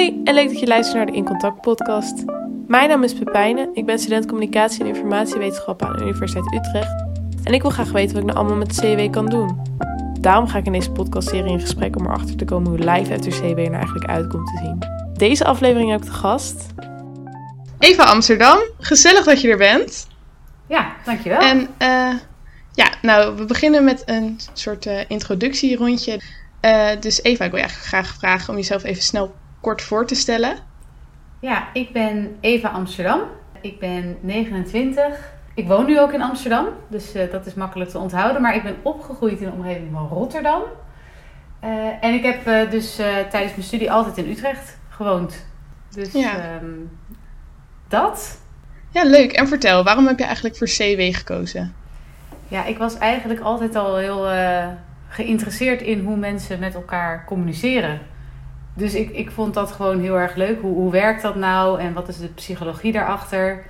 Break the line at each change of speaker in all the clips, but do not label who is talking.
Hoi en leuk dat je luistert naar de In Contact podcast. Mijn naam is Pepijne, ik ben student communicatie en informatiewetenschap aan de Universiteit Utrecht. En ik wil graag weten wat ik nou allemaal met de CW kan doen. Daarom ga ik in deze podcastserie in gesprek om erachter te komen hoe live uit de CW er nou eigenlijk uitkomt te zien. Deze aflevering heb ik de gast.
Eva Amsterdam, gezellig dat je er bent.
Ja, dankjewel.
En uh, ja, nou, we beginnen met een soort uh, introductierondje. Uh, dus Eva, ik wil je eigenlijk graag vragen om jezelf even snel kort voor te stellen.
Ja, ik ben Eva Amsterdam. Ik ben 29. Ik woon nu ook in Amsterdam, dus uh, dat is makkelijk te onthouden. Maar ik ben opgegroeid in de omgeving van Rotterdam. Uh, en ik heb uh, dus tijdens mijn studie altijd in Utrecht gewoond. Dus ja. um, dat.
Ja, leuk. En vertel, waarom heb je eigenlijk voor CW gekozen?
Ja, ik was eigenlijk altijd al heel geïnteresseerd in hoe mensen met elkaar communiceren. Dus ik, ik vond dat gewoon heel erg leuk. Hoe, hoe werkt dat nou en wat is de psychologie daarachter?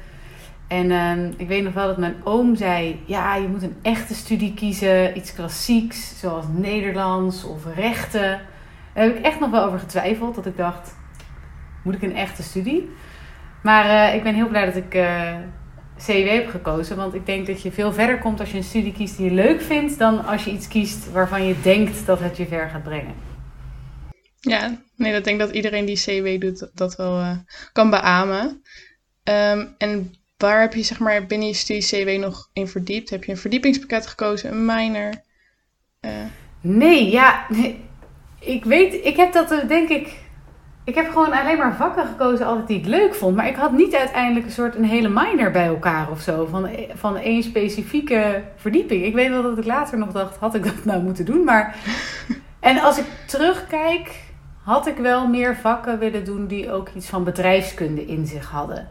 En uh, ik weet nog wel dat mijn oom zei: Ja, je moet een echte studie kiezen, iets klassieks, zoals Nederlands of rechten. Daar heb ik echt nog wel over getwijfeld. Dat ik dacht: Moet ik een echte studie? Maar uh, ik ben heel blij dat ik uh, heb gekozen. Want ik denk dat je veel verder komt als je een studie kiest die je leuk vindt, dan als je iets kiest waarvan je denkt dat het je ver gaat brengen.
Ja, nee, dat denk ik dat iedereen die CW doet dat wel uh, kan beamen. Um, en waar heb je zeg maar binnen je studie CW nog in verdiept? Heb je een verdiepingspakket gekozen, een minor?
Uh... Nee, ja, nee. ik weet, ik heb dat denk ik, ik heb gewoon alleen maar vakken gekozen altijd die ik leuk vond. Maar ik had niet uiteindelijk een soort een hele minor bij elkaar of zo, van, van één specifieke verdieping. Ik weet wel dat ik later nog dacht, had ik dat nou moeten doen? Maar, en als ik terugkijk had ik wel meer vakken willen doen die ook iets van bedrijfskunde in zich hadden.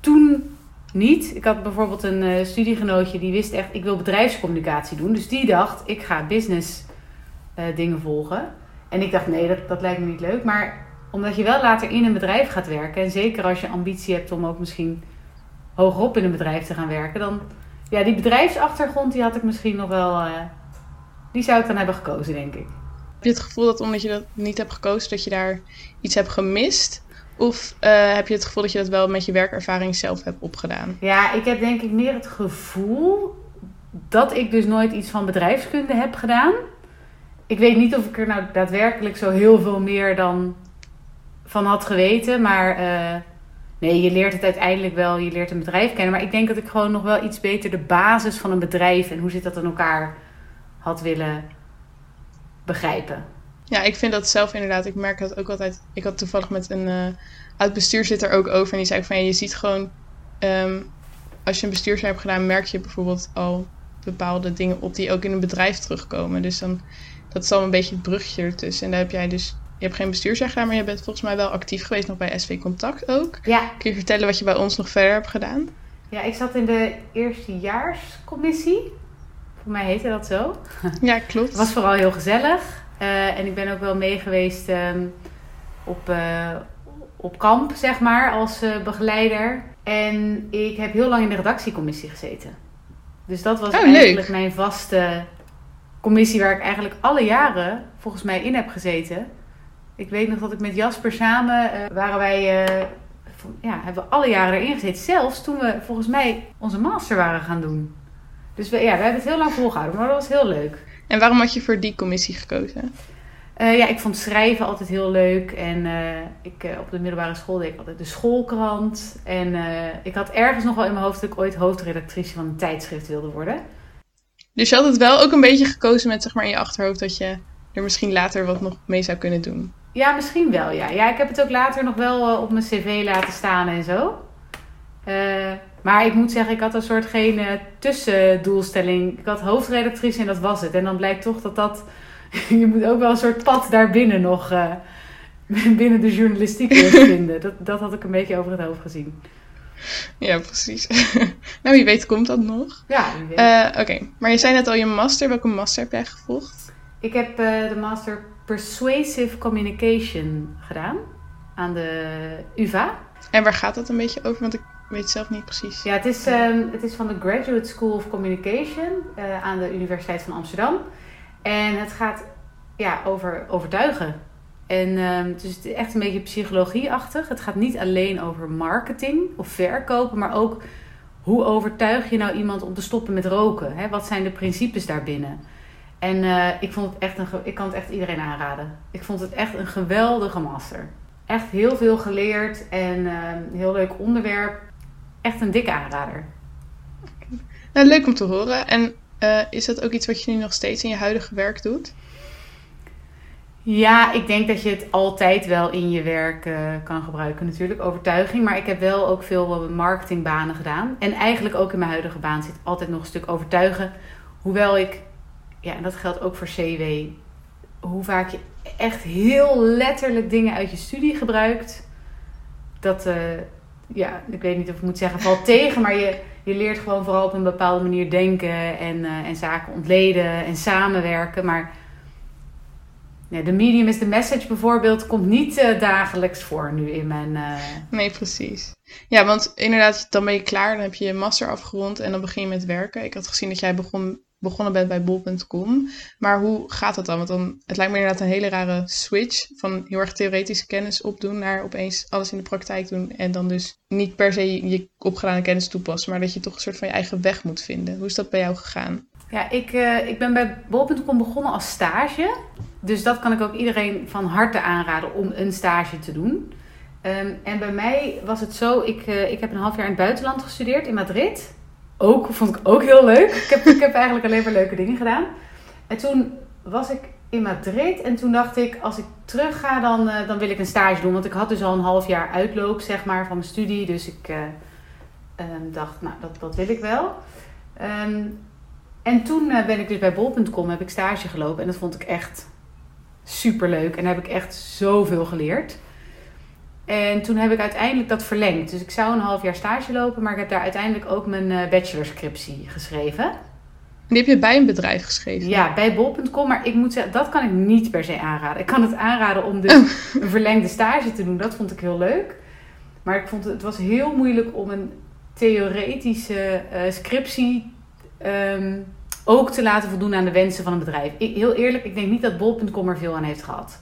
Toen niet. Ik had bijvoorbeeld een uh, studiegenootje die wist echt, ik wil bedrijfscommunicatie doen. Dus die dacht, ik ga business uh, dingen volgen. En ik dacht, nee, dat, dat lijkt me niet leuk. Maar omdat je wel later in een bedrijf gaat werken, en zeker als je ambitie hebt om ook misschien hogerop in een bedrijf te gaan werken, dan, ja, die bedrijfsachtergrond, die had ik misschien nog wel, uh, die zou ik dan hebben gekozen, denk ik.
Heb je het gevoel dat omdat je dat niet hebt gekozen, dat je daar iets hebt gemist? Of uh, heb je het gevoel dat je dat wel met je werkervaring zelf hebt opgedaan?
Ja, ik heb denk ik meer het gevoel dat ik dus nooit iets van bedrijfskunde heb gedaan. Ik weet niet of ik er nou daadwerkelijk zo heel veel meer dan van had geweten. Maar uh, nee, je leert het uiteindelijk wel. Je leert een bedrijf kennen. Maar ik denk dat ik gewoon nog wel iets beter de basis van een bedrijf en hoe zit dat in elkaar had willen begrijpen.
Ja, ik vind dat zelf inderdaad. Ik merk dat ook altijd. Ik had toevallig met een uh, oud bestuurzitter ook over. En die zei van ja, je ziet gewoon. Um, als je een bestuursjaar hebt gedaan, merk je bijvoorbeeld al bepaalde dingen op die ook in een bedrijf terugkomen. Dus dan. Dat is al een beetje het brugje ertussen. En daar heb jij dus. Je hebt geen bestuursjaar gedaan, maar je bent volgens mij wel actief geweest nog bij SV Contact ook.
Ja.
Kun je vertellen wat je bij ons nog verder hebt gedaan?
Ja, ik zat in de eerstejaarscommissie. Voor mij heette dat zo.
Ja, klopt.
Het was vooral heel gezellig. Uh, en ik ben ook wel mee geweest um, op, uh, op kamp, zeg maar, als uh, begeleider. En ik heb heel lang in de redactiecommissie gezeten. Dus dat was
oh,
eigenlijk
leuk.
mijn vaste commissie waar ik eigenlijk alle jaren volgens mij in heb gezeten. Ik weet nog dat ik met Jasper samen waren wij, ja, hebben we alle jaren erin gezeten. Zelfs toen we volgens mij onze master waren gaan doen. Dus we, ja, we hebben het heel lang volgehouden, maar dat was heel leuk.
En waarom had je voor die commissie gekozen?
Uh, ja, ik vond schrijven altijd heel leuk. En uh, ik, uh, op de middelbare school deed ik altijd de schoolkrant. En ik had ergens nog wel in mijn hoofd dat ik ooit hoofdredactrice van een tijdschrift wilde worden.
Dus je had het wel ook een beetje gekozen met zeg maar in je achterhoofd dat je er misschien later wat nog mee zou kunnen doen?
Ja, misschien wel, ja. Ja, ik heb het ook later nog wel op mijn cv laten staan en zo. Maar ik moet zeggen, ik had een soort geen uh, tussendoelstelling. Ik had hoofdredactrice en dat was het. En dan blijkt toch dat dat... je moet ook wel een soort pad daarbinnen nog... Uh, binnen de journalistiek vinden. Dat, dat had ik een beetje over het hoofd gezien.
Ja, precies. nou, wie weet komt dat nog.
Ja,
uh, Oké, okay. maar je zei net al je master. Welke master heb jij gevolgd?
Ik heb de master Persuasive Communication gedaan. Aan de UvA.
En waar gaat dat een beetje over? Want ik weet zelf niet precies.
Ja, het is, um, het is van de Graduate School of Communication uh, aan de Universiteit van Amsterdam. En het gaat ja, over overtuigen. En ehm, dus het is echt een beetje psychologieachtig. Het gaat niet alleen over marketing of verkopen, maar ook hoe overtuig je nou iemand om te stoppen met roken? Hè? Wat zijn de principes daarbinnen? En uh, ik, vond het echt een, ik kan het echt iedereen aanraden. Ik vond het echt een geweldige master. Echt heel veel geleerd en uh, heel leuk onderwerp. Echt een dikke aanrader.
Nou, leuk om te horen. En uh, is dat ook iets wat je nu nog steeds in je huidige werk doet?
Ja, ik denk dat je het altijd wel in je werk uh, kan gebruiken natuurlijk, overtuiging. Maar ik heb wel ook veel marketingbanen gedaan. En eigenlijk ook in mijn huidige baan zit altijd nog een stuk overtuigen. Hoewel ik, ja, en dat geldt ook voor CW, hoe vaak je echt heel letterlijk dingen uit je studie gebruikt. Dat, uh, ja, ik weet niet of ik moet zeggen, valt tegen. Maar je, je leert gewoon vooral op een bepaalde manier denken en, uh, en zaken ontleden en samenwerken. Maar Nee, de medium is the message bijvoorbeeld komt niet uh, dagelijks voor nu in mijn. Uh...
Nee, precies. Ja, want inderdaad, dan ben je klaar, dan heb je je master afgerond en dan begin je met werken. Ik had gezien dat jij begon, begonnen bent bij bol.com. Maar hoe gaat dat dan? Want dan, het lijkt me inderdaad een hele rare switch van heel erg theoretische kennis opdoen naar opeens alles in de praktijk doen. En dan dus niet per se je opgedane kennis toepassen, maar dat je toch een soort van je eigen weg moet vinden. Hoe is dat bij jou gegaan?
Ja, ik, uh, ik ben bij bol.com begonnen als stage. Dus dat kan ik ook iedereen van harte aanraden om een stage te doen. Um, en bij mij was het zo, ik, uh, ik heb een half jaar in het buitenland gestudeerd, in Madrid. Ook, vond ik ook heel leuk. Ik heb, ik heb eigenlijk alleen maar leuke dingen gedaan. En toen was ik in Madrid en toen dacht ik, als ik terug ga, dan, uh, dan wil ik een stage doen. Want ik had dus al een half jaar uitloop, zeg maar, van mijn studie. Dus ik um, dacht, nou, dat, dat wil ik wel. Um, en toen uh, ben ik dus bij bol.com, heb ik stage gelopen. En dat vond ik echt super leuk. En heb ik echt zoveel geleerd. En toen heb ik uiteindelijk dat verlengd. Dus ik zou een half jaar stage lopen, maar ik heb daar uiteindelijk ook mijn uh, bachelorscriptie geschreven.
Die heb je bij een bedrijf geschreven?
Ja, bij bol.com. Maar ik moet zeggen, dat kan ik niet per se aanraden. Ik kan het aanraden om dus een verlengde stage te doen. Dat vond ik heel leuk. Maar ik vond het, het was heel moeilijk om een theoretische uh, scriptie um, ook te laten voldoen aan de wensen van een bedrijf. Ik, heel eerlijk, ik denk niet dat bol.com er veel aan heeft gehad.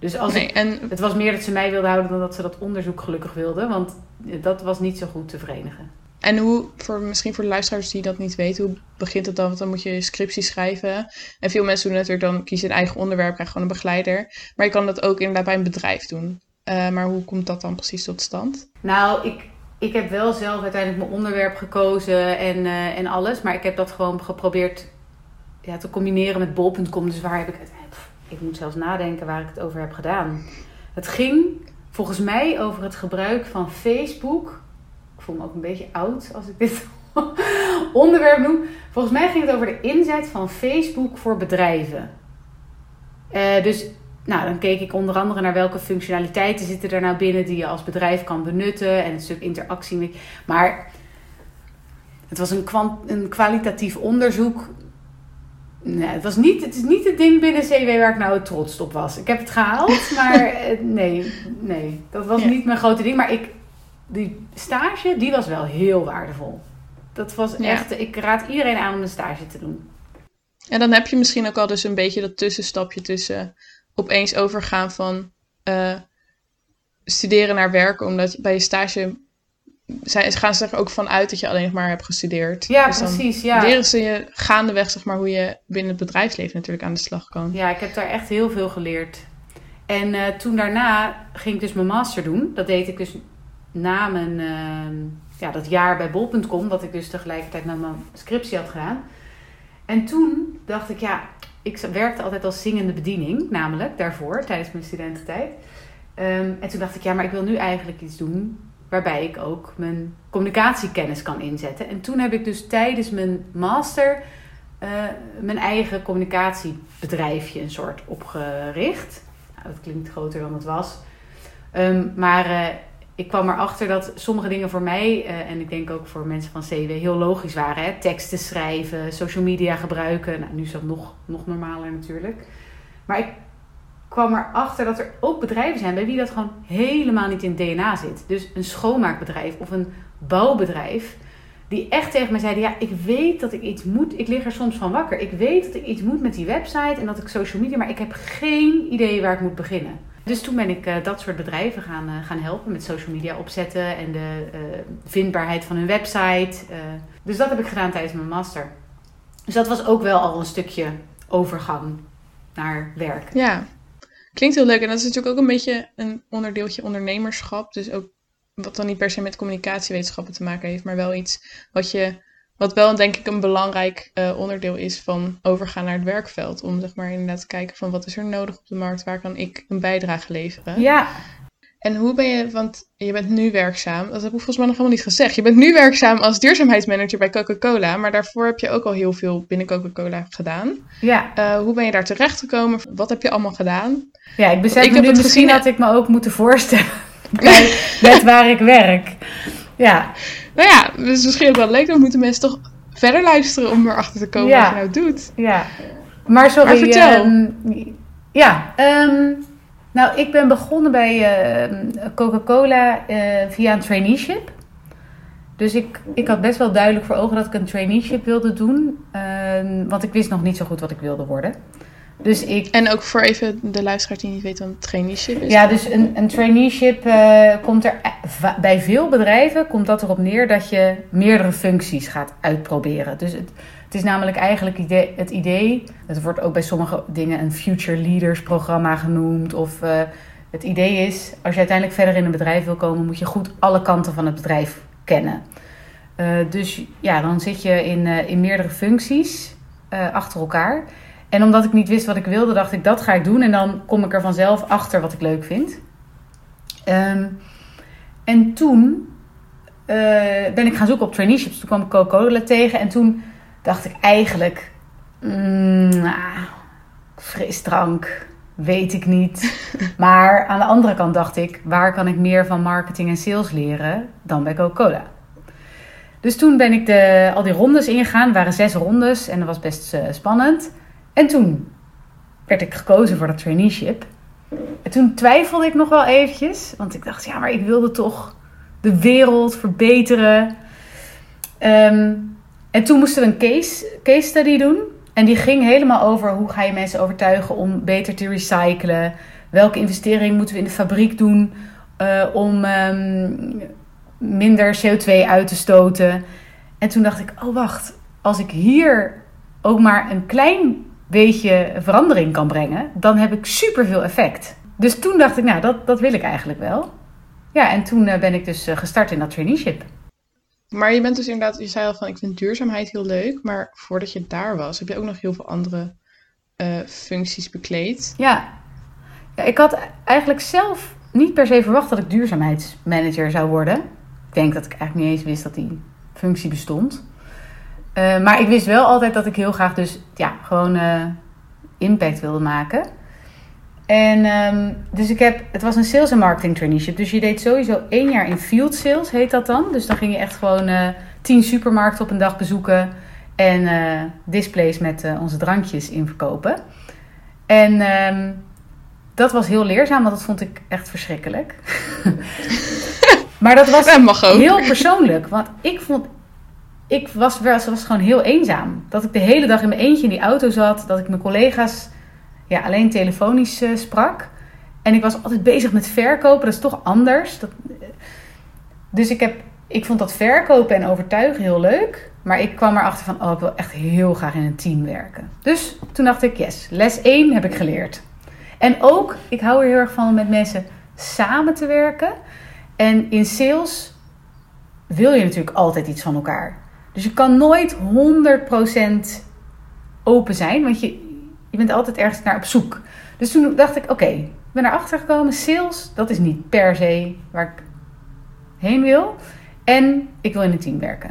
Dus als nee, en... het was meer dat ze mij wilden houden dan dat ze dat onderzoek gelukkig wilden. Want dat was niet zo goed te verenigen.
En hoe, voor, misschien voor de luisteraars die dat niet weten, hoe begint het dan? Want dan moet je scriptie schrijven. En veel mensen doen natuurlijk dan, kiezen een eigen onderwerp, krijgen gewoon een begeleider. Maar je kan dat ook inderdaad bij een bedrijf doen. Uh, maar hoe komt dat dan precies tot stand?
Nou, ik, ik heb wel zelf uiteindelijk mijn onderwerp gekozen en, uh, en alles. Maar ik heb dat gewoon geprobeerd ja, te combineren met bol.com. Dus waar heb ik het... Ik moet zelfs nadenken waar ik het over heb gedaan. Het ging volgens mij over het gebruik van Facebook. Ik voel me ook een beetje oud als ik dit onderwerp noem. Volgens mij ging het over de inzet van Facebook voor bedrijven. Uh, dus nou, dan keek ik onder andere naar welke functionaliteiten zitten er nou binnen die je als bedrijf kan benutten en een stuk interactie. Maar het was een, een kwalitatief onderzoek. Nee, het, was niet, het is niet het ding binnen CW waar ik nou trots op was. Ik heb het gehaald, maar nee, nee, dat was ja. niet mijn grote ding. Maar ik, die stage, die was wel heel waardevol. Dat was ja. echt, ik raad iedereen aan om een stage te doen.
En dan heb je misschien ook al dus een beetje dat tussenstapje tussen opeens overgaan van uh, studeren naar werken, omdat bij je stage zijn, gaan ze er ook van uit dat je alleen nog maar hebt gestudeerd.
Ja, dus precies. Ja.
Leren ze je gaandeweg, zeg maar, hoe je binnen het bedrijfsleven natuurlijk aan de slag kan.
Ja, ik heb daar echt heel veel geleerd. En uh, toen daarna ging ik dus mijn master doen. Dat deed ik dus na mijn, uh, ja, dat jaar bij bol.com, dat ik dus tegelijkertijd met mijn scriptie had gedaan. En toen dacht ik, ja, ik werkte altijd als zingende bediening, namelijk daarvoor, tijdens mijn studententijd. Um, en toen dacht ik, ja, maar ik wil nu eigenlijk iets doen waarbij ik ook mijn communicatiekennis kan inzetten. En toen heb ik dus tijdens mijn master uh, mijn eigen communicatiebedrijfje een soort opgericht. Nou, dat klinkt groter dan het was. Um, maar uh, ik kwam erachter dat sommige dingen voor mij, uh, en ik denk ook voor mensen van CW, heel logisch waren. Hè? Teksten schrijven, social media gebruiken. Nou, nu is dat nog, nog normaler natuurlijk. Maar ik kwam erachter dat er ook bedrijven zijn bij wie dat gewoon helemaal niet in het DNA zit. Dus een schoonmaakbedrijf of een bouwbedrijf. Die echt tegen mij zeiden: Ja, ik weet dat ik iets moet. Ik lig er soms van wakker. Ik weet dat ik iets moet met die website en dat ik social media. Maar ik heb geen idee waar ik moet beginnen. Dus toen ben ik uh, dat soort bedrijven gaan, uh, gaan helpen met social media opzetten en de uh, vindbaarheid van hun website. dus dat heb ik gedaan tijdens mijn master. Dus dat was ook wel al een stukje overgang naar werk.
Ja, klinkt heel leuk. En dat is natuurlijk ook een beetje een onderdeeltje ondernemerschap. Dus ook wat dan niet per se met communicatiewetenschappen te maken heeft, maar wel iets wat je wat wel denk ik een belangrijk uh, onderdeel is van overgaan naar het werkveld. Om zeg maar inderdaad te kijken van wat is er nodig op de markt, waar kan ik een bijdrage leveren.
Ja.
En hoe ben je, want je bent nu werkzaam, dat heb ik volgens mij nog helemaal niet gezegd. Je bent nu werkzaam als duurzaamheidsmanager bij Coca-Cola, maar daarvoor heb je ook al heel veel binnen Coca-Cola gedaan.
Ja.
Uh, hoe ben je daar terecht gekomen? Wat heb je allemaal gedaan?
Ja, ik besef ik heb nu misschien dat ik me ook moeten voorstellen bij met waar ik werk. Ja.
Nou ja, dus misschien ook wel leuk. Dan moeten mensen toch verder luisteren om erachter te komen ja. wat je nou doet.
Ja. Maar sorry.
Maar vertel.
Uh, ja. Um, nou, ik ben begonnen bij uh, Coca-Cola uh, via een traineeship. Dus ik, ik had best wel duidelijk voor ogen dat ik een traineeship wilde doen. Ehm, want ik wist nog niet zo goed wat ik wilde worden. Dus ik...
En ook voor even de luisteraar die niet weet wat een traineeship is.
Ja, dus een, een traineeship uh, komt er bij veel bedrijven komt dat erop neer dat je meerdere functies gaat uitproberen. Dus het, het is namelijk eigenlijk het idee, het wordt ook bij sommige dingen een Future Leaders programma genoemd. Of uh, het idee is, als je uiteindelijk verder in een bedrijf wil komen, moet je goed alle kanten van het bedrijf kennen. Uh, dus ja, dan zit je in, in meerdere functies achter elkaar. En omdat ik niet wist wat ik wilde, dacht ik dat ga ik doen. En dan kom ik er vanzelf achter wat ik leuk vind. Um, en toen ben ik gaan zoeken op traineeships. Toen kwam ik Coca-Cola tegen. En toen dacht ik eigenlijk... Mm, ah, frisdrank, weet ik niet. maar aan de andere kant dacht ik... waar kan ik meer van marketing en sales leren dan bij Coca-Cola? Dus toen ben ik de, al die rondes ingegaan. Het waren zes rondes en dat was best uh, spannend. En toen werd ik gekozen voor dat traineeship. En toen twijfelde ik nog wel eventjes. Want ik dacht, ja, maar ik wilde toch de wereld verbeteren. Um, en toen moesten we een case, case study doen. En die ging helemaal over hoe ga je mensen overtuigen om beter te recyclen. Welke investering moeten we in de fabriek doen uh, om um, minder CO2 uit te stoten. En toen dacht ik, oh wacht, als ik hier ook maar een klein beetje verandering kan brengen, dan heb ik superveel effect. Dus toen dacht ik, nou, dat, dat wil ik eigenlijk wel. Ja, en toen uh, ben ik dus uh, gestart in dat traineeship.
Maar je bent dus inderdaad, je zei al van ik vind duurzaamheid heel leuk, maar voordat je daar was, heb je ook nog heel veel andere uh, functies bekleed.
Ja. ja, ik had eigenlijk zelf niet per se verwacht dat ik duurzaamheidsmanager zou worden. Ik denk dat ik eigenlijk niet eens wist dat die functie bestond. Uh, maar ik wist wel altijd dat ik heel graag dus ja, gewoon uh, impact wilde maken. En um, dus ik heb, het was een sales en marketing traineeship. Dus je deed sowieso één jaar in field sales, heet dat dan. Dus dan ging je echt gewoon uh, tien supermarkten op een dag bezoeken. En displays met onze drankjes in verkopen. En um, dat was heel leerzaam, want dat vond ik echt verschrikkelijk. maar dat was
dat
heel persoonlijk. Want ik vond ik was, was, was gewoon heel eenzaam. Dat ik de hele dag in mijn eentje in die auto zat. Dat ik mijn collega's ja, alleen telefonisch uh, sprak. En ik was altijd bezig met verkopen. Dat is toch anders. Dat, dus ik, heb, ik vond dat verkopen en overtuigen heel leuk. Maar ik kwam erachter van, oh, ik wil echt heel graag in een team werken. Dus toen dacht ik, yes, les 1 heb ik geleerd. En ook, ik hou er heel erg van om met mensen samen te werken. En in sales wil je natuurlijk altijd iets van elkaar. Dus je kan nooit 100% open zijn, want je, je bent altijd ergens naar op zoek. Dus toen dacht ik, oké, ik ben erachter gekomen, sales, dat is niet per se waar ik heen wil. En ik wil in een team werken.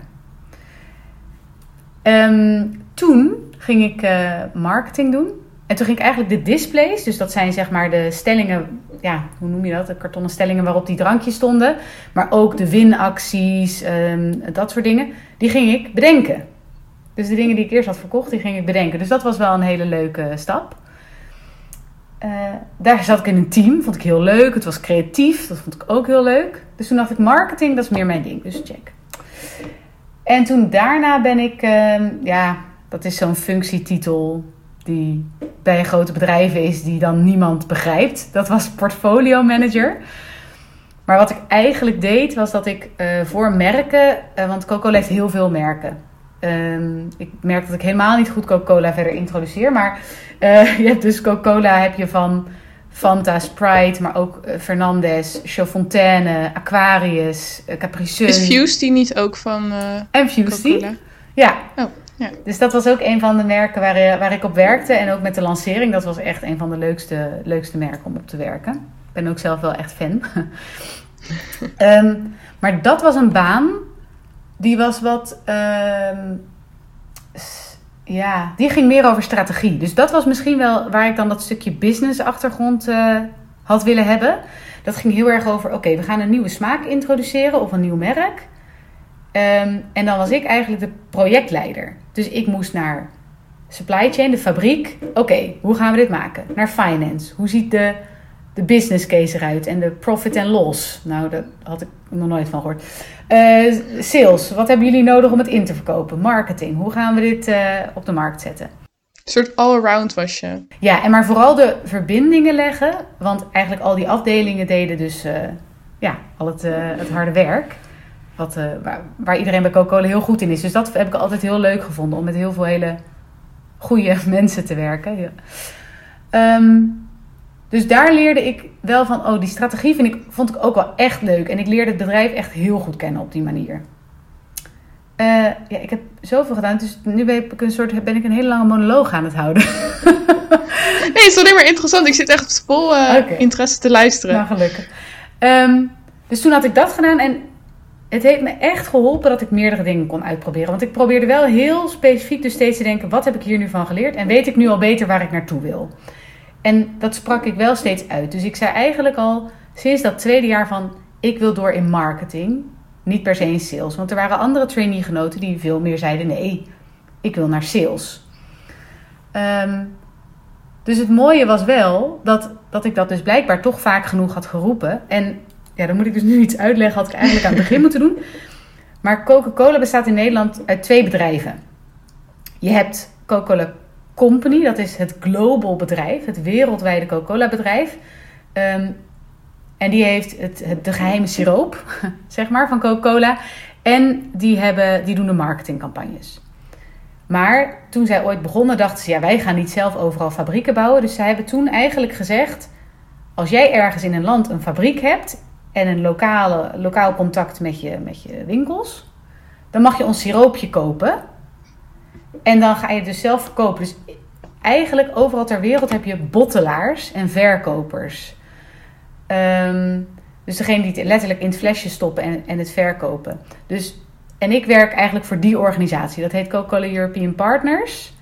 Um, toen ging ik uh, marketing doen. En toen ging ik eigenlijk de displays, dus dat zijn zeg maar de stellingen, ja, hoe noem je dat? De kartonnen stellingen waarop die drankjes stonden. Maar ook de winacties, um, dat soort dingen. Die ging ik bedenken. Dus de dingen die ik eerst had verkocht, die ging ik bedenken. Dus dat was wel een hele leuke stap. Uh, daar zat ik in een team, vond ik heel leuk. Het was creatief, dat vond ik ook heel leuk. Dus toen dacht ik, marketing, dat is meer mijn ding. Dus check. En toen daarna ben ik, uh, ja, dat is zo'n functietitel die bij grote bedrijven is, die dan niemand begrijpt. Dat was portfolio manager. Maar wat ik eigenlijk deed, was dat ik uh, voor merken, uh, want Coca-Cola heeft heel veel merken. Um, ik merk dat ik helemaal niet goed Coca-Cola verder introduceer. Maar uh, je hebt dus Coca-Cola heb je van Fanta, Sprite, maar ook Fernandez, Chaudfontaine, Aquarius, Capri Sun.
Is Fusty niet ook van
En Fusty. Ja.
Oh, ja.
Dus dat was ook een van de merken waar, waar ik op werkte. En ook met de lancering, dat was echt een van de leukste, leukste merken om op te werken. Ik ben ook zelf wel echt fan. um, maar dat was een baan die was wat. Um, ja, die ging meer over strategie. Dus dat was misschien wel waar ik dan dat stukje business achtergrond uh, had willen hebben. Dat ging heel erg over: oké, we gaan een nieuwe smaak introduceren of een nieuw merk. Um, en dan was ik eigenlijk de projectleider. Dus ik moest naar supply chain, de fabriek. Oké, hoe gaan we dit maken? Naar finance. Hoe ziet de de business case eruit en de profit and loss. Nou, daar had ik nog nooit van gehoord. Uh, sales, wat hebben jullie nodig om het in te verkopen? Marketing, hoe gaan we dit uh, op de markt zetten?
Een soort all-around was je.
Ja, en maar vooral de verbindingen leggen. Want eigenlijk al die afdelingen deden dus uh, ja, al het, het harde werk. Wat, waar, waar, iedereen bij Coca-Cola heel goed in is. Dus dat heb ik altijd heel leuk gevonden. Om met heel veel hele goede mensen te werken. Ja. Um, dus daar leerde ik wel van, oh, die strategie vind ik, vond ik ook wel echt leuk. En ik leerde het bedrijf echt heel goed kennen op die manier. Uh, ja, ik heb zoveel gedaan, dus nu ben ik een, soort, ben ik een hele lange monoloog aan het houden.
nee, het is alleen maar interessant. Ik zit echt vol uh, okay. interesse te luisteren.
Nou, gelukkig. Um, dus toen had ik dat gedaan en het heeft me echt geholpen dat ik meerdere dingen kon uitproberen. Want ik probeerde wel heel specifiek dus steeds te denken, wat heb ik hier nu van geleerd? En weet ik nu al beter waar ik naartoe wil? En dat sprak ik wel steeds uit. Dus ik zei eigenlijk al sinds dat tweede jaar van ik wil door in marketing, niet per se in sales. Want er waren andere traineegenoten die veel meer zeiden nee, ik wil naar sales. Um, dus het mooie was wel dat, dat ik dat dus blijkbaar toch vaak genoeg had geroepen. En ja, dan moet ik dus nu iets uitleggen, had ik eigenlijk aan het begin moeten doen. Maar Coca-Cola bestaat in Nederland uit twee bedrijven. Je hebt Coca-Cola Company, dat is het global bedrijf, het wereldwijde Coca-Cola bedrijf. Um, en die heeft het, het, de geheime siroop, zeg maar, van Coca-Cola. En die, hebben, die doen de marketingcampagnes. Maar toen zij ooit begonnen, dachten ze: ja, wij gaan niet zelf overal fabrieken bouwen. Dus zij hebben toen eigenlijk gezegd: als jij ergens in een land een fabriek hebt en een lokale, lokaal contact met je, met je winkels, dan mag je ons siroopje kopen. En dan ga je het dus zelf verkopen. Dus eigenlijk overal ter wereld heb je bottelaars en verkopers. Um, dus degene die het letterlijk in het flesje stoppen en, en het verkopen. Dus, en ik werk eigenlijk voor die organisatie. Dat heet Coca-Cola European Partners.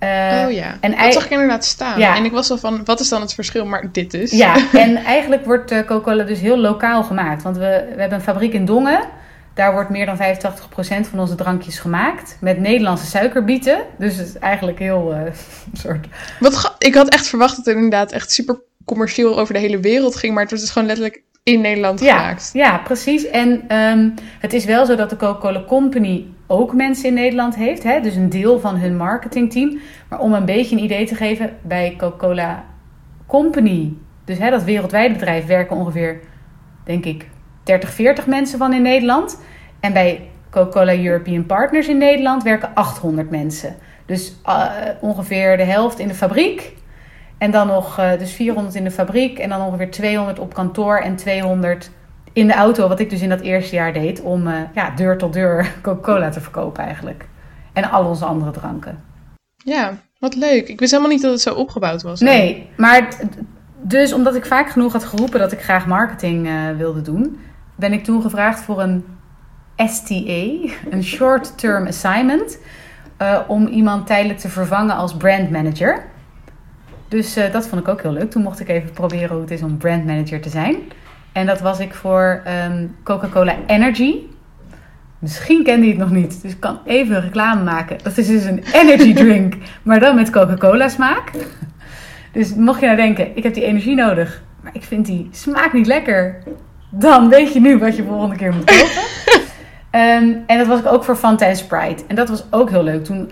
Uh, oh ja, en dat zag ik inderdaad staan. Ja. En ik was al van, wat is dan het verschil? Maar dit dus.
Ja, en eigenlijk wordt uh, Coca-Cola dus heel lokaal gemaakt. Want we, we hebben een fabriek in Dongen. Daar wordt meer dan 85% van onze drankjes gemaakt. Met Nederlandse suikerbieten. Dus het is eigenlijk heel uh, soort...
Wat ik had echt verwacht dat het inderdaad echt super commercieel over de hele wereld ging. Maar het wordt dus gewoon letterlijk in Nederland
ja,
gemaakt.
Ja, precies. En um, het is wel zo dat de Coca-Cola Company ook mensen in Nederland heeft. Hè? Dus een deel van hun marketingteam. Maar om een beetje een idee te geven, bij Coca-Cola Company, dus hè, dat wereldwijde bedrijf, werken ongeveer, denk ik, 30, 40 mensen van in Nederland. En bij Coca-Cola European Partners in Nederland werken 800 mensen. Dus uh, ongeveer de helft in de fabriek. En dan nog uh, dus 400 in de fabriek. En dan ongeveer 200 op kantoor en 200 in de auto. Wat ik dus in dat eerste jaar deed. Om uh, ja, deur tot deur Coca-Cola te verkopen eigenlijk. En al onze andere dranken.
Ja, wat leuk. Ik wist helemaal niet dat het zo opgebouwd was.
Nee, maar dus omdat ik vaak genoeg had geroepen dat ik graag marketing wilde doen ben ik toen gevraagd voor een STA, een Short Term Assignment, uh, om iemand tijdelijk te vervangen als brand manager. Dus uh, dat vond ik ook heel leuk. Toen mocht ik even proberen hoe het is om brand manager te zijn. En dat was ik voor um, Coca-Cola Energy. Misschien kende je het nog niet, dus ik kan even reclame maken. Dat is dus een energy drink, maar dan met Coca-Cola smaak. Dus mocht je nou denken, ik heb die energie nodig, maar ik vind die smaak niet lekker dan weet je nu wat je volgende keer moet kopen. um, en dat was ik ook voor Fanta Sprite. En dat was ook heel leuk. Toen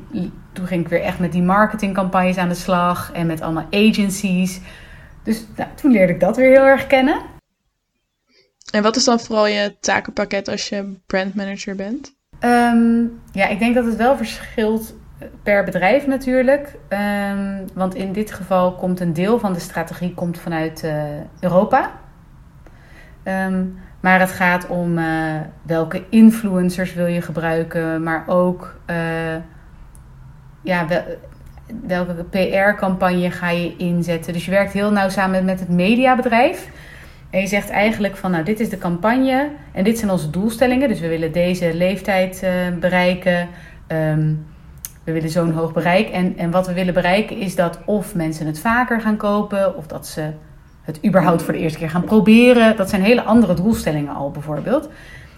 toen ging ik weer echt met die marketingcampagnes aan de slag en met allemaal agencies. Dus nou, toen leerde ik dat weer heel erg kennen.
En wat is dan vooral je takenpakket als je brandmanager bent?
Ehm, ja, ik denk dat het wel verschilt per bedrijf natuurlijk. Um, want in dit geval komt een deel van de strategie komt vanuit uh, Europa. Um, maar het gaat om uh, welke influencers wil je gebruiken, maar ook uh, ja, wel, welke PR-campagne ga je inzetten. Dus je werkt heel nauw samen met het mediabedrijf. En je zegt eigenlijk van, nou, dit is de campagne en dit zijn onze doelstellingen. Dus we willen deze leeftijd uh, bereiken. Um, we willen zo'n hoog bereik. En, en wat we willen bereiken is dat of mensen het vaker gaan kopen, of dat ze het überhaupt voor de eerste keer gaan proberen. Dat zijn hele andere doelstellingen al bijvoorbeeld.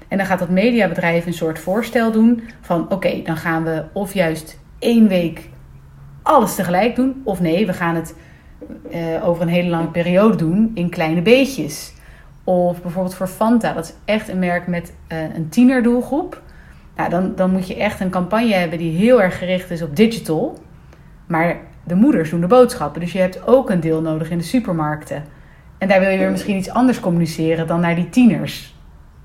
En dan gaat dat mediabedrijf een soort voorstel doen van oké, dan gaan we of juist één week alles tegelijk doen, of nee, we gaan het uh, over een hele lange periode doen in kleine beetjes. Of bijvoorbeeld voor Fanta, dat is echt een merk met uh, een tienerdoelgroep. Nou, dan, dan moet je echt een campagne hebben die heel erg gericht is op digital. Maar de moeders doen de boodschappen. Dus je hebt ook een deel nodig in de supermarkten. En daar wil je weer misschien iets anders communiceren dan naar die tieners.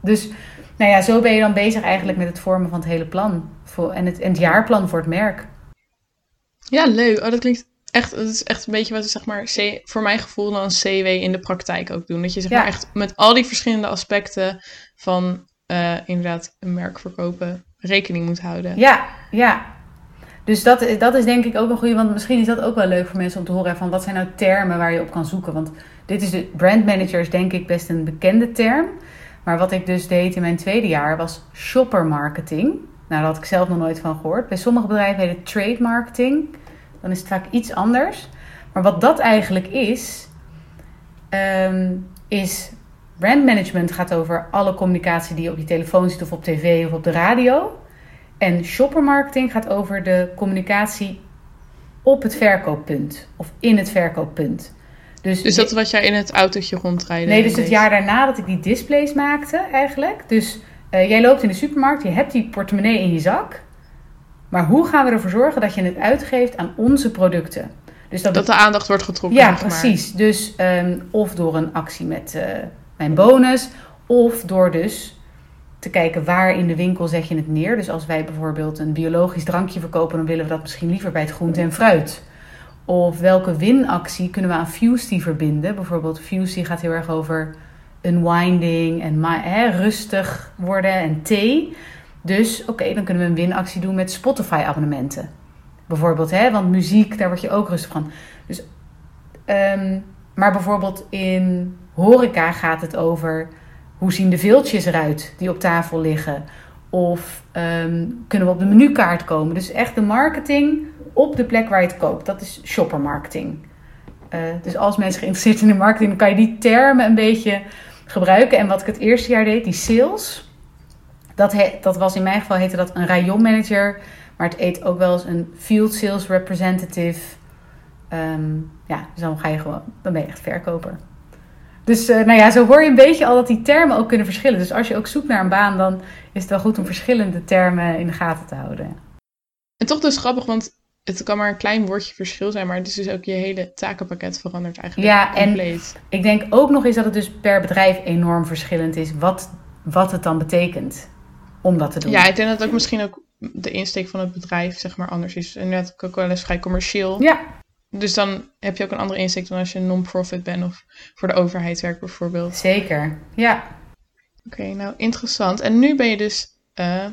Dus nou ja, zo ben je dan bezig eigenlijk met het vormen van het hele plan. Voor, en, het, en het jaarplan voor het merk.
Ja, leuk. Oh, dat klinkt echt, dat is echt een beetje wat zeg maar, C, voor mijn gevoel dan CW in de praktijk ook doen. Dat je zeg maar echt met al die verschillende aspecten van uh, inderdaad een merk verkopen rekening moet houden.
Ja, ja. Dus dat, dat is denk ik ook een goede, want misschien is dat ook wel leuk voor mensen om te horen van wat zijn nou termen waar je op kan zoeken. Want dit is de brandmanager is denk ik best een bekende term. Maar wat ik dus deed in mijn tweede jaar was shopper marketing. Nou, daar had ik zelf nog nooit van gehoord. Bij sommige bedrijven heet het trade marketing. Dan is het vaak iets anders. Maar wat dat eigenlijk is, um, is brandmanagement gaat over alle communicatie die je op je telefoon ziet of op tv of op de radio. En shoppermarketing gaat over de communicatie op het verkooppunt of in het verkooppunt.
Dus, dus dat is wat jij in het autootje rondrijden?
Nee, dus het jaar daarna dat ik die displays maakte eigenlijk. Dus uh, jij loopt in de supermarkt, je hebt die portemonnee in je zak. Maar hoe gaan we ervoor zorgen dat je het uitgeeft aan onze producten?
Dus dat, dat de aandacht wordt getrokken.
Ja, precies. Dus um, of door een actie met uh, mijn bonus, of door dus te kijken waar in de winkel zet je het neer. Dus als wij bijvoorbeeld een biologisch drankje verkopen, dan willen we dat misschien liever bij het groente en fruit. Of welke winactie kunnen we aan Fusty verbinden? Bijvoorbeeld Fusty gaat heel erg over unwinding en hè, rustig worden en thee. Dus oké, dan kunnen we een winactie doen met Spotify abonnementen. Bijvoorbeeld, hè, want muziek, daar word je ook rustig van. Dus, um, maar bijvoorbeeld in horeca gaat het over hoe zien de veeltjes eruit die op tafel liggen. Of um, kunnen we op de menukaart komen. Dus echt de marketing op de plek waar je het koopt. Dat is shoppermarketing. Uh, dus als mensen geïnteresseerd zijn in marketing, dan kan je die termen een beetje gebruiken. En wat ik het eerste jaar deed, die sales. Dat, he, dat was in mijn geval heette dat een rayon manager. Maar het eet ook wel eens een field sales representative. Um, ja, dus dan ga je gewoon, dan ben je echt verkoper. Dus uh, nou ja, zo hoor je een beetje al dat die termen ook kunnen verschillen. Dus als je ook zoekt naar een baan, dan is het wel goed om verschillende termen in de gaten te houden.
En toch dus grappig, want het kan maar een klein woordje verschil zijn, maar het is dus ook je hele takenpakket verandert eigenlijk
ja, compleet. En ik denk ook nog eens dat het dus per bedrijf enorm verschillend is wat, wat het dan betekent om dat te doen.
Ja, ik denk dat ook misschien ook de insteek van het bedrijf zeg maar anders is. En net Coca-Cola is vrij commercieel.
Ja.
Dus dan heb je ook een andere insteek dan als je een non-profit bent of voor de overheid werkt bijvoorbeeld.
Zeker, ja.
Oké, nou interessant. En nu ben je dus uh,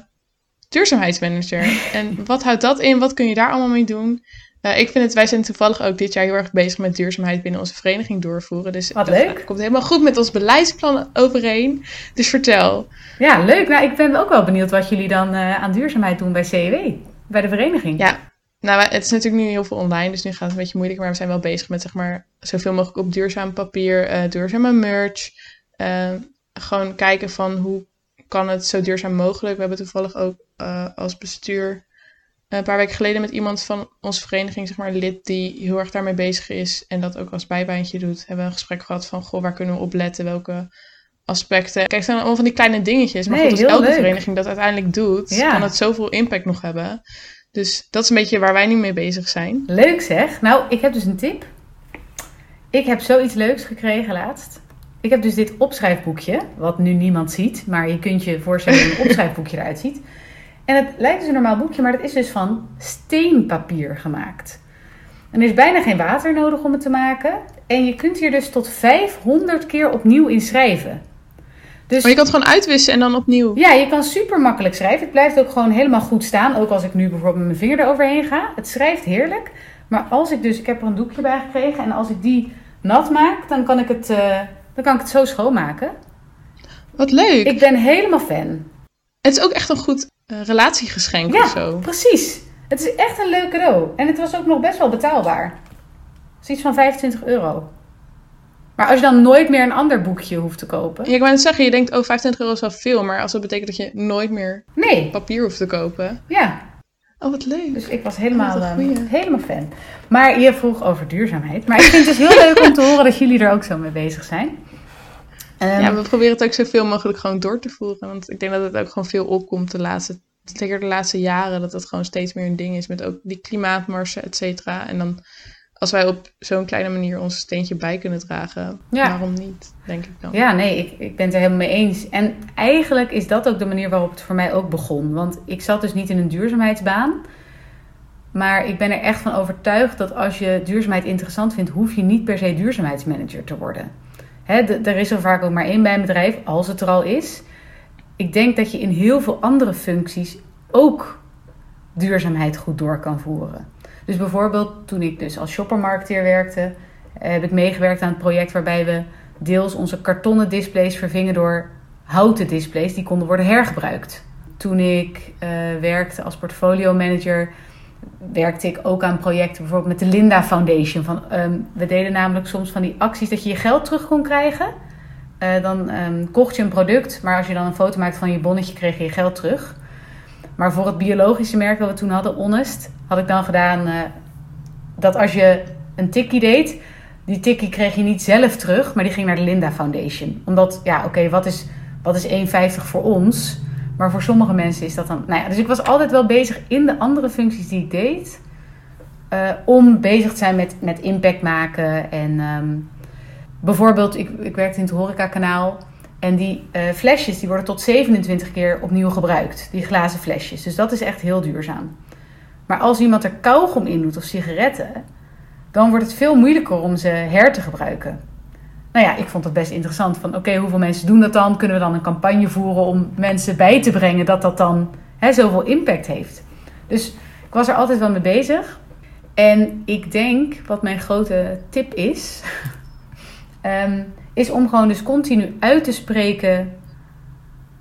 duurzaamheidsmanager. en wat houdt dat in? Wat kun je daar allemaal mee doen? Uh, ik vind het, wij zijn toevallig ook dit jaar heel erg bezig met duurzaamheid binnen onze vereniging doorvoeren. Dus
wat leuk. Dat
komt helemaal goed met ons beleidsplan overeen. Dus vertel.
Ja, leuk. Nou, ik ben ook wel benieuwd wat jullie dan uh, aan duurzaamheid doen bij CEW, bij de vereniging.
Ja, nou, het is natuurlijk nu heel veel online, dus nu gaat het een beetje moeilijk. Maar we zijn wel bezig met zeg maar zoveel mogelijk op duurzaam papier, uh, duurzame merch. Uh, gewoon kijken van hoe kan het zo duurzaam mogelijk. We hebben toevallig ook uh, als bestuur een paar weken geleden met iemand van onze vereniging, zeg maar lid, die heel erg daarmee bezig is en dat ook als bijbaantje doet, hebben we een gesprek gehad van, goh, waar kunnen we op letten, welke aspecten. Kijk, het zijn allemaal van die kleine dingetjes, maar nee, goed, als elke leuk. vereniging dat uiteindelijk doet, kan het zoveel impact nog hebben. Dus dat is een beetje waar wij nu mee bezig zijn.
Leuk zeg. Nou, ik heb dus een tip. Ik heb zoiets leuks gekregen laatst. Ik heb dus dit opschrijfboekje, wat nu niemand ziet, maar je kunt je voorstellen hoe een opschrijfboekje eruit ziet. En het lijkt dus een normaal boekje, maar dat is dus van steenpapier gemaakt. En er is bijna geen water nodig om het te maken. En je kunt hier dus tot 500 keer opnieuw in schrijven.
Dus, maar je kan het gewoon uitwissen en dan opnieuw.
Ja, je kan super makkelijk schrijven. Het blijft ook gewoon helemaal goed staan. Ook als ik nu bijvoorbeeld met mijn vinger eroverheen ga. Het schrijft heerlijk. Maar als ik dus, ik heb er een doekje bij gekregen. En als ik die nat maak, dan kan ik het, uh, dan kan ik het zo schoonmaken.
Wat leuk.
Ik ben helemaal fan.
Het is ook echt een goed uh, relatiegeschenk
ja,
of zo.
precies. Het is echt een leuk cadeau. En het was ook nog best wel betaalbaar. Het is iets van 25 euro. Maar als je dan nooit meer een ander boekje hoeft te kopen.
Ja, ik wou net zeggen, je denkt, oh, 25 euro is wel veel. Maar als dat betekent dat je nooit meer
nee.
papier hoeft te kopen.
Ja.
Oh, wat leuk.
Dus ik was helemaal, uh, helemaal fan. Maar je vroeg over duurzaamheid. Maar ik vind het dus heel leuk om te horen dat jullie er ook zo mee bezig zijn.
Um, ja, we proberen het ook zoveel mogelijk gewoon door te voeren. Want ik denk dat het ook gewoon veel opkomt de laatste, zeker de laatste jaren. Dat het gewoon steeds meer een ding is met ook die klimaatmarsen, et cetera. En dan als wij op zo'n kleine manier ons steentje bij kunnen dragen, waarom niet, denk ik dan.
Ja, nee, ik, ik ben het er helemaal mee eens. En eigenlijk is dat ook de manier waarop het voor mij ook begon. Want ik zat dus niet in een duurzaamheidsbaan. Maar ik ben er echt van overtuigd dat als je duurzaamheid interessant vindt, hoef je niet per se duurzaamheidsmanager te worden. Hè, er is er vaak ook maar één bij een bedrijf, als het er al is. Ik denk dat je in heel veel andere functies ook duurzaamheid goed door kan voeren. Dus bijvoorbeeld toen ik dus als shoppermarketeer werkte, heb ik meegewerkt aan het project waarbij we deels onze kartonnen displays vervingen door houten displays die konden worden hergebruikt. Toen ik uh, werkte als portfolio manager, werkte ik ook aan projecten bijvoorbeeld met de Linda Foundation. Van, um, we deden namelijk soms van die acties dat je je geld terug kon krijgen. Uh, dan um, kocht je een product, maar als je dan een foto maakte van je bonnetje, kreeg je je geld terug. Maar voor het biologische merk dat we toen hadden, Honest, had ik dan gedaan uh, dat als je een tikkie deed, die tikkie kreeg je niet zelf terug, maar die ging naar de Linda Foundation. Omdat, ja, oké, wat is, wat is 1,50 voor ons? Maar voor sommige mensen is dat dan. Nou ja, dus ik was altijd wel bezig in de andere functies die ik deed. Uh, om bezig te zijn met, met impact maken. En um, bijvoorbeeld, ik, ik werkte in het horecakanaal. En die uh, flesjes die worden tot 27 keer opnieuw gebruikt. Die glazen flesjes. Dus dat is echt heel duurzaam. Maar als iemand er kauwgom in doet of sigaretten, dan wordt het veel moeilijker om ze her te gebruiken. Nou ja, ik vond het best interessant. Van oké, hoeveel mensen doen dat dan? Kunnen we dan een campagne voeren om mensen bij te brengen dat dat dan hè, zoveel impact heeft? Dus ik was er altijd wel mee bezig. En ik denk, wat mijn grote tip is, um, is om gewoon dus continu uit te spreken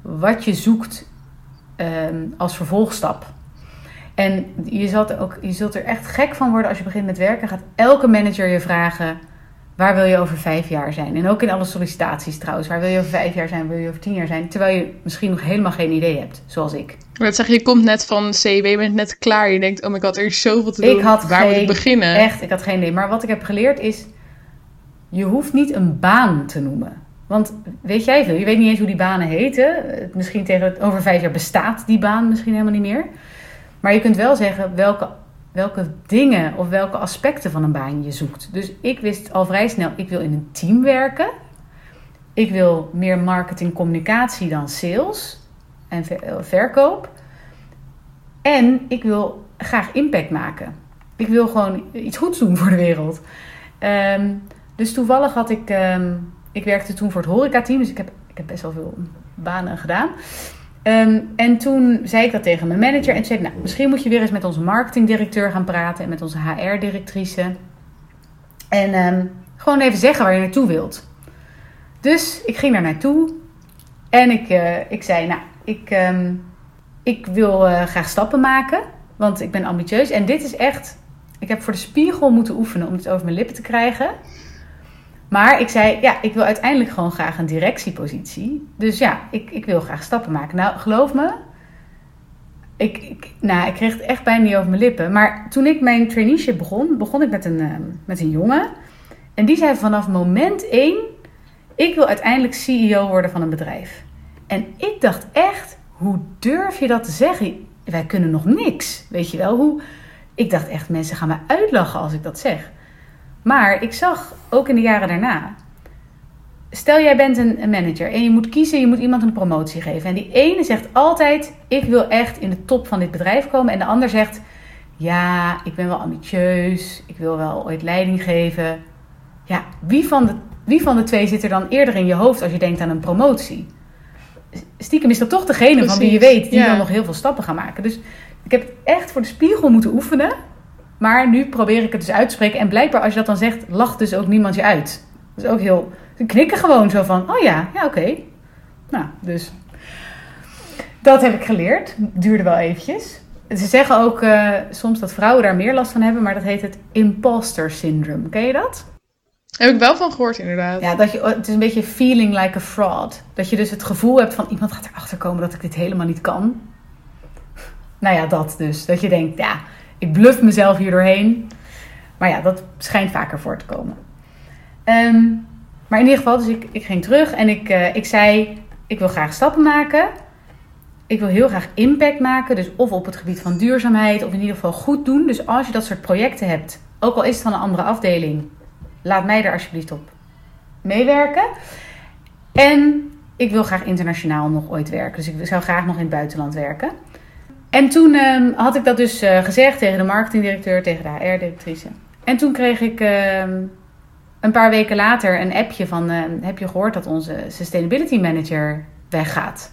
wat je zoekt um, als vervolgstap. En je zult, ook, je zult er echt gek van worden als je begint met werken. Gaat elke manager je vragen: waar wil je over vijf jaar zijn? En ook in alle sollicitaties trouwens. Waar wil je over vijf jaar zijn? Waar wil je over tien jaar zijn? Terwijl je misschien nog helemaal geen idee hebt, zoals ik.
Maar zeg, je komt net van CW, je bent net klaar. Je denkt: oh my god, er is zoveel te doen.
Ik had
waar
geen,
moet ik beginnen?
Echt, ik had geen idee. Maar wat ik heb geleerd is: je hoeft niet een baan te noemen. Want weet jij veel? Je weet niet eens hoe die banen heten. Misschien tegen over vijf jaar bestaat die baan misschien helemaal niet meer. Maar je kunt wel zeggen welke, welke dingen of welke aspecten van een baan je zoekt. Dus ik wist al vrij snel, ik wil in een team werken. Ik wil meer marketing, communicatie dan sales en verkoop. En ik wil graag impact maken. Ik wil gewoon iets goeds doen voor de wereld. Um, dus toevallig had ik, um, ik werkte toen voor het horecateam, dus ik heb, ik heb best wel veel banen gedaan. Um, en toen zei ik dat tegen mijn manager en zei nou, misschien moet je weer eens met onze marketingdirecteur gaan praten en met onze HR-directrice. En um, gewoon even zeggen waar je naartoe wilt. Dus ik ging daar naartoe en ik, uh, ik zei, nou, ik, ik wil uh, graag stappen maken, want ik ben ambitieus. En dit is echt, ik heb voor de spiegel moeten oefenen om het over mijn lippen te krijgen. Maar ik zei, ja, ik wil uiteindelijk gewoon graag een directiepositie. Dus ja, ik, ik wil graag stappen maken. Nou, geloof me, ik, ik, nou, ik kreeg het echt bijna niet over mijn lippen. Maar toen ik mijn traineeship begon, begon ik met een, uh, met een jongen. En die zei vanaf moment één, ik wil uiteindelijk CEO worden van een bedrijf. En ik dacht echt, hoe durf je dat te zeggen? wij kunnen nog niks. Weet je wel, hoe... Ik dacht echt, mensen gaan me uitlachen als ik dat zeg. Maar ik zag ook in de jaren daarna. Stel jij bent een, manager en je moet kiezen, je moet iemand een promotie geven. En die ene zegt altijd: Ik wil echt in de top van dit bedrijf komen. En de ander zegt: Ja, ik ben wel ambitieus, ik wil wel ooit leiding geven. Ja, wie van de, wie van de twee zit er dan eerder in je hoofd als je denkt aan een promotie? Stiekem is dat toch degene van wie je weet die dan nog heel veel stappen gaan maken. Dus ik heb echt voor de spiegel moeten oefenen. Maar nu probeer ik het dus uit te spreken. En blijkbaar als je dat dan zegt, lacht dus ook niemand je uit. Dat is ook heel... Ze knikken gewoon zo van, oh ja, ja oké. Nou, dus... Dat heb ik geleerd. Duurde wel eventjes. Ze zeggen ook uh, soms dat vrouwen daar meer last van hebben, maar dat heet het imposter syndrome. Ken je dat?
Heb ik wel van gehoord, inderdaad.
Ja, dat je, het is een beetje feeling like a fraud. Dat je dus het gevoel hebt van iemand gaat erachter komen dat ik dit helemaal niet kan. Nou ja, dat dus. Dat je denkt, ja, ik bluff mezelf hier doorheen. Maar ja, dat schijnt vaker voor te komen. Ehm, maar in ieder geval, dus ik, ik ging terug en ik, uh, ik zei: Ik wil graag stappen maken. Ik wil heel graag impact maken. Dus of op het gebied van duurzaamheid, of in ieder geval goed doen. Dus als je dat soort projecten hebt, ook al is het van een andere afdeling, laat mij er alsjeblieft op meewerken. En ik wil graag internationaal nog ooit werken. Dus ik zou graag nog in het buitenland werken. En toen ehm, had ik dat dus uh, gezegd tegen de marketingdirecteur, tegen de HR-directrice. En toen kreeg ik ehm, een paar weken later een appje van... Uh, heb je gehoord dat onze sustainability manager weggaat?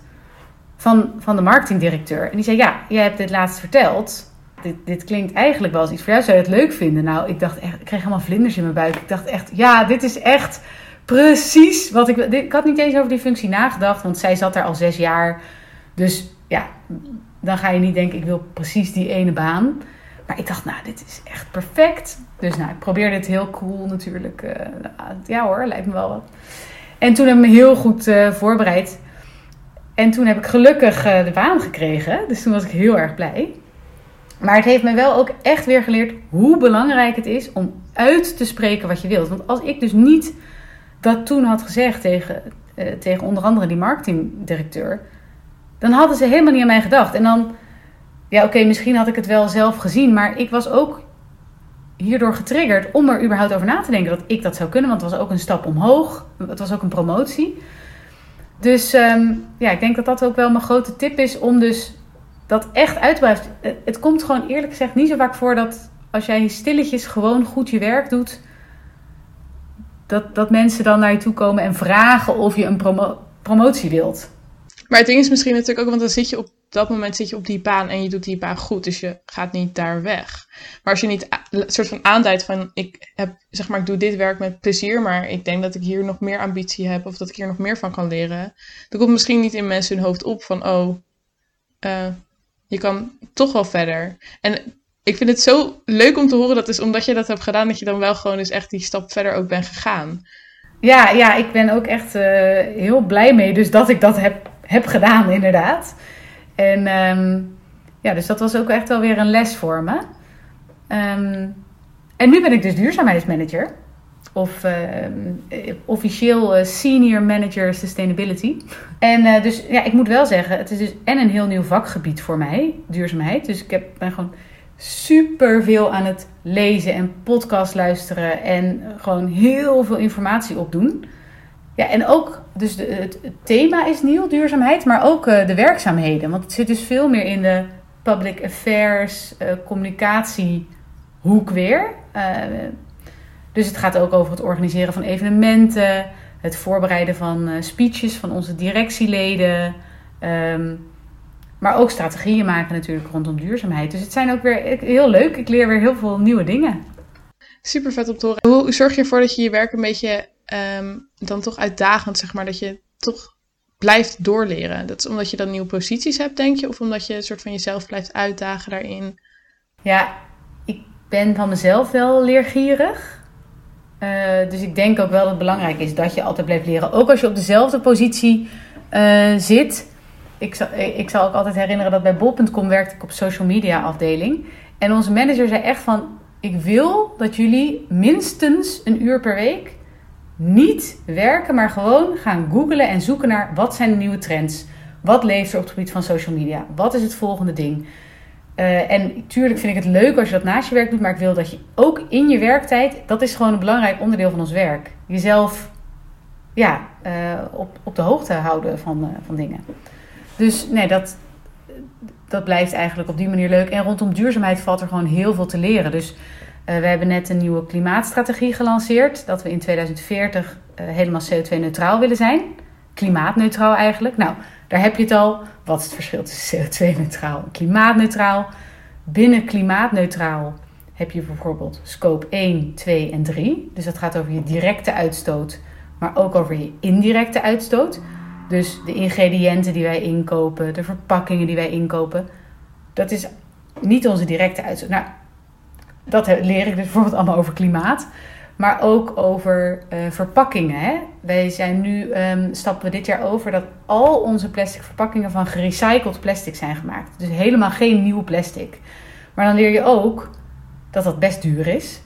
Van, van de marketingdirecteur. En die zei, ja, jij hebt dit laatst verteld. Dit, dit klinkt eigenlijk wel als iets voor jou. Zou je het leuk vinden? Nou, ik dacht echt, ik kreeg helemaal vlinders in mijn buik. Ik dacht echt, ja, dit is echt precies wat ik... Ik had niet eens over die functie nagedacht, want zij zat daar al zes jaar. Dus ja, dan ga je niet denken, ik wil precies die ene baan. Maar ik dacht, nou, dit is echt perfect. Dus nou, ik probeerde het heel cool natuurlijk. Uh, ja hoor, lijkt me wel wat. En toen heb ik me heel goed uh, voorbereid. En toen heb ik gelukkig uh, de baan gekregen. Dus toen was ik heel erg blij. Maar het heeft me wel ook echt weer geleerd hoe belangrijk het is om uit te spreken wat je wilt. Want als ik dus niet dat toen had gezegd tegen, tegen onder andere die marketingdirecteur dan hadden ze helemaal niet aan mij gedacht. En dan, ja, oké, misschien had ik het wel zelf gezien, maar ik was ook hierdoor getriggerd om er überhaupt over na te denken dat ik dat zou kunnen. Want het was ook een stap omhoog. Het was ook een promotie. Dus ehm, ja, ik denk dat dat ook wel mijn grote tip is om dus dat echt uit te blijven. Het komt gewoon eerlijk gezegd niet zo vaak voor dat als jij stilletjes gewoon goed je werk doet, dat, dat mensen dan naar je toe komen en vragen of je een promotie wilt.
Maar het ding is misschien natuurlijk ook, want dan zit je op dat moment zit je op die baan en je doet die baan goed, dus je gaat niet daar weg. Maar als je niet soort van aanduidt van ik heb, zeg maar, ik doe dit werk met plezier, maar ik denk dat ik hier nog meer ambitie heb of dat ik hier nog meer van kan leren, dan komt misschien niet in mensen hun hoofd op van oh, uh, je kan toch wel verder. En ik vind het zo leuk om te horen dat is omdat je dat hebt gedaan, dat je dan wel gewoon dus echt die stap verder ook bent gegaan.
Ja, ja, ik ben ook echt uh, heel blij mee, dus dat ik dat heb heb gedaan, inderdaad. En ehm, ja, dus dat was ook echt wel weer een les voor me. Ehm, en nu ben ik dus duurzaamheidsmanager. Of uh, officieel uh, senior manager sustainability. En uh, dus ja, ik moet wel zeggen, het is dus en een heel nieuw vakgebied voor mij, duurzaamheid. Dus ik heb, ben gewoon super veel aan het lezen en podcast luisteren en gewoon heel veel informatie opdoen. Ja, en ook, dus de, het, thema is nieuw, duurzaamheid, maar ook uh, de werkzaamheden. Want het zit dus veel meer in de public affairs, uh, communicatiehoek weer. Uh, dus het gaat ook over het organiseren van evenementen, het voorbereiden van speeches van onze directieleden. Um, maar ook strategieën maken natuurlijk rondom duurzaamheid. Dus het zijn ook weer heel leuk. Ik leer weer heel veel nieuwe dingen.
Super vet om te horen. Hoe zorg je ervoor dat je je werk een beetje Ehm, dan toch uitdagend, zeg maar, dat je toch blijft doorleren? Dat is omdat je dan nieuwe posities hebt, denk je? Of omdat je een soort van jezelf blijft uitdagen daarin?
Ja, ik ben van mezelf wel leergierig. Uh, dus ik denk ook wel dat het belangrijk is dat je altijd blijft leren. Ook als je op dezelfde positie uh, zit. Ik zal, ik zal ook altijd herinneren dat bij bol.com werkte ik op social media afdeling. En onze manager zei echt van... Ik wil dat jullie minstens een uur per week niet werken, maar gewoon gaan googlen en zoeken naar wat zijn de nieuwe trends. Wat leeft er op het gebied van social media? Wat is het volgende ding? Uh, en natuurlijk vind ik het leuk als je dat naast je werk doet, maar ik wil dat je ook in je werktijd, dat is gewoon een belangrijk onderdeel van ons werk. Jezelf ja, uh, op, op de hoogte houden van, uh, van dingen. Dus nee, dat, dat blijft eigenlijk op die manier leuk. En rondom duurzaamheid valt er gewoon heel veel te leren. Dus we hebben net een nieuwe klimaatstrategie gelanceerd. Dat we in 2040 helemaal CO2-neutraal willen zijn. Klimaatneutraal eigenlijk. Nou, daar heb je het al. Wat is het verschil tussen CO2-neutraal en klimaatneutraal? Binnen klimaatneutraal heb je bijvoorbeeld scope 1, 2 en 3. Dus dat gaat over je directe uitstoot, maar ook over je indirecte uitstoot. Dus de ingrediënten die wij inkopen, de verpakkingen die wij inkopen, dat is niet onze directe uitstoot. Nou, dat leer ik dus bijvoorbeeld allemaal over klimaat. Maar ook over uh, verpakkingen. Hè? Wij zijn nu, um, stappen we dit jaar over dat al onze plastic verpakkingen van gerecycled plastic zijn gemaakt. Dus helemaal geen nieuw plastic. Maar dan leer je ook dat dat best duur is.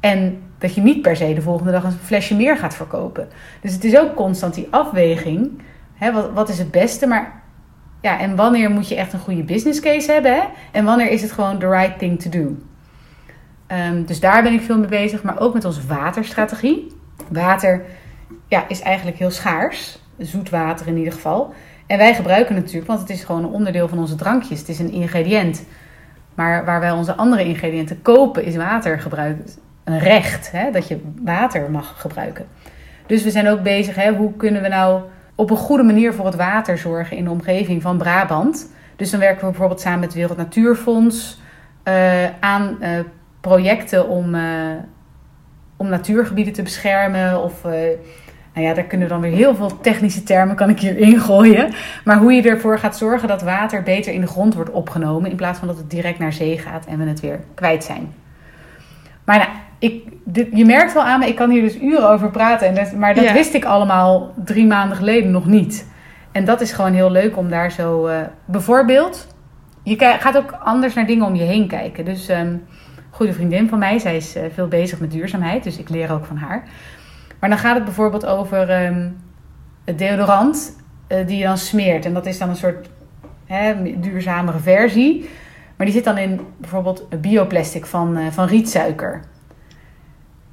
En dat je niet per se de volgende dag een flesje meer gaat verkopen. Dus het is ook constant die afweging. Hè? Wat, wat is het beste? Maar ja, en wanneer moet je echt een goede business case hebben? Hè? En wanneer is het gewoon the right thing to do? Um, dus daar ben ik veel mee bezig, maar ook met onze waterstrategie. Water ja, is eigenlijk heel schaars, zoet water in ieder geval. En wij gebruiken het natuurlijk, want het is gewoon een onderdeel van onze drankjes. Het is een ingrediënt. Maar waar wij onze andere ingrediënten kopen, is water gebruikt. Een recht, hè, dat je water mag gebruiken. Dus we zijn ook bezig, hè, hoe kunnen we nou op een goede manier voor het water zorgen in de omgeving van Brabant. Dus dan werken we bijvoorbeeld samen met het Wereld Natuurfonds uh, aan uh, projecten om, uh, om natuurgebieden te beschermen. Of, uh, nou ja, daar kunnen dan weer heel veel technische termen kan ik hier ingooien. Maar hoe je ervoor gaat zorgen dat water beter in de grond wordt opgenomen. In plaats van dat het direct naar zee gaat en we het weer kwijt zijn. Maar nou, ik, dit, je merkt wel aan me, ik kan hier dus uren over praten. En dat, maar dat ja. wist ik allemaal drie maanden geleden nog niet. En dat is gewoon heel leuk om daar zo... Uh, bijvoorbeeld, je gaat ook anders naar dingen om je heen kijken. Dus... Um, goede vriendin van mij. Zij is uh, veel bezig met duurzaamheid, dus ik leer ook van haar. Maar dan gaat het bijvoorbeeld over um, het deodorant uh, die je dan smeert. En dat is dan een soort hè, duurzamere versie. Maar die zit dan in bijvoorbeeld bioplastic van, uh, van rietsuiker.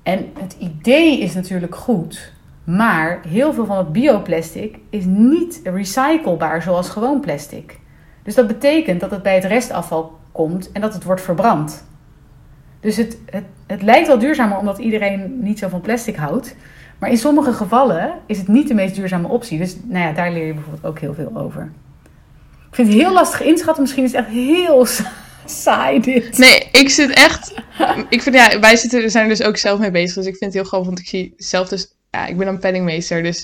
En het idee is natuurlijk goed. Maar heel veel van het bioplastic is niet recyclebaar zoals gewoon plastic. Dus dat betekent dat het bij het restafval komt en dat het wordt verbrand. Dus het, het, het lijkt wel duurzamer omdat iedereen niet zo van plastic houdt. Maar in sommige gevallen is het niet de meest duurzame optie. Dus nou ja, daar leer je bijvoorbeeld ook heel veel over. Ik vind het heel lastig inschatten. Misschien is het echt heel saai dit.
Nee, ik zit echt... Ik vind, ja, wij zitten, zijn er dus ook zelf mee bezig. Dus ik vind het heel grappig, want ik zie zelf dus... Ja, ik ben een penningmeester, dus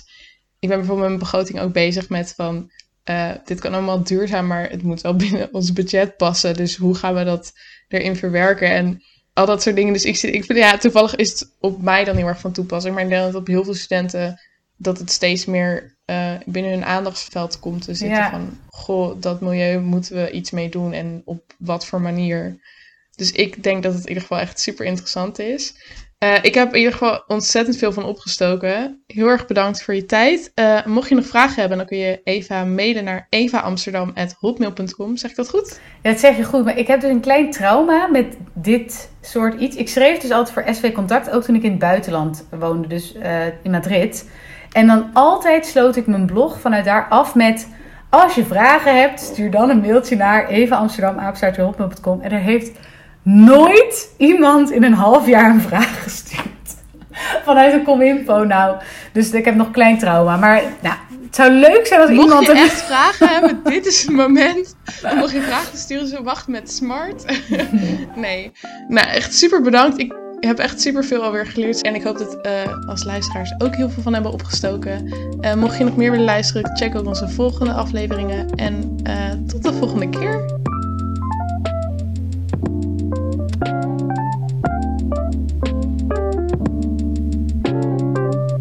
ik ben bijvoorbeeld met mijn begroting ook bezig met van... Uh, dit kan allemaal duurzaam, maar het moet wel binnen ons budget passen. Dus hoe gaan we dat erin verwerken? En al dat soort dingen. Dus ik, zit, ik vind, ja, toevallig is het op mij dan heel erg van toepassing. Maar ik denk dat op heel veel studenten dat het steeds meer uh, binnen hun aandachtsveld komt te zitten. Ja. Van, goh, dat milieu moeten we iets mee doen en op wat voor manier. Dus ik denk dat het in ieder geval echt super interessant is. Uh, ik heb in ieder geval ontzettend veel van opgestoken. Heel erg bedankt voor je tijd. Uh, mocht je nog vragen hebben, dan kun je Eva mailen naar evaamsterdam.hotmail.com. Zeg ik dat goed?
Ja, dat zeg je goed. Maar ik heb dus een klein trauma met dit soort iets. Ik schreef dus altijd voor SV Contact, ook toen ik in het buitenland woonde, dus uh, in Madrid. En dan altijd sloot ik mijn blog vanuit daar af met... Als je vragen hebt, stuur dan een mailtje naar evaamsterdam.hotmail.com. En er heeft nooit iemand in een half jaar een vraag gestuurd. Vanuit een cominfo nou. Dus ik heb nog klein trauma. Maar nou, het zou leuk zijn als
Mocht
iemand...
Mocht je echt vragen hebben, dit is het moment. Mocht je vragen sturen, zo wacht met smart. nee. Nou, echt super bedankt. Ik heb echt super veel alweer geleerd. En ik hoop dat uh, als luisteraars ook heel veel van hebben opgestoken. Uh, mocht je nog meer willen luisteren, check ook onze volgende afleveringen. En uh, tot de volgende keer.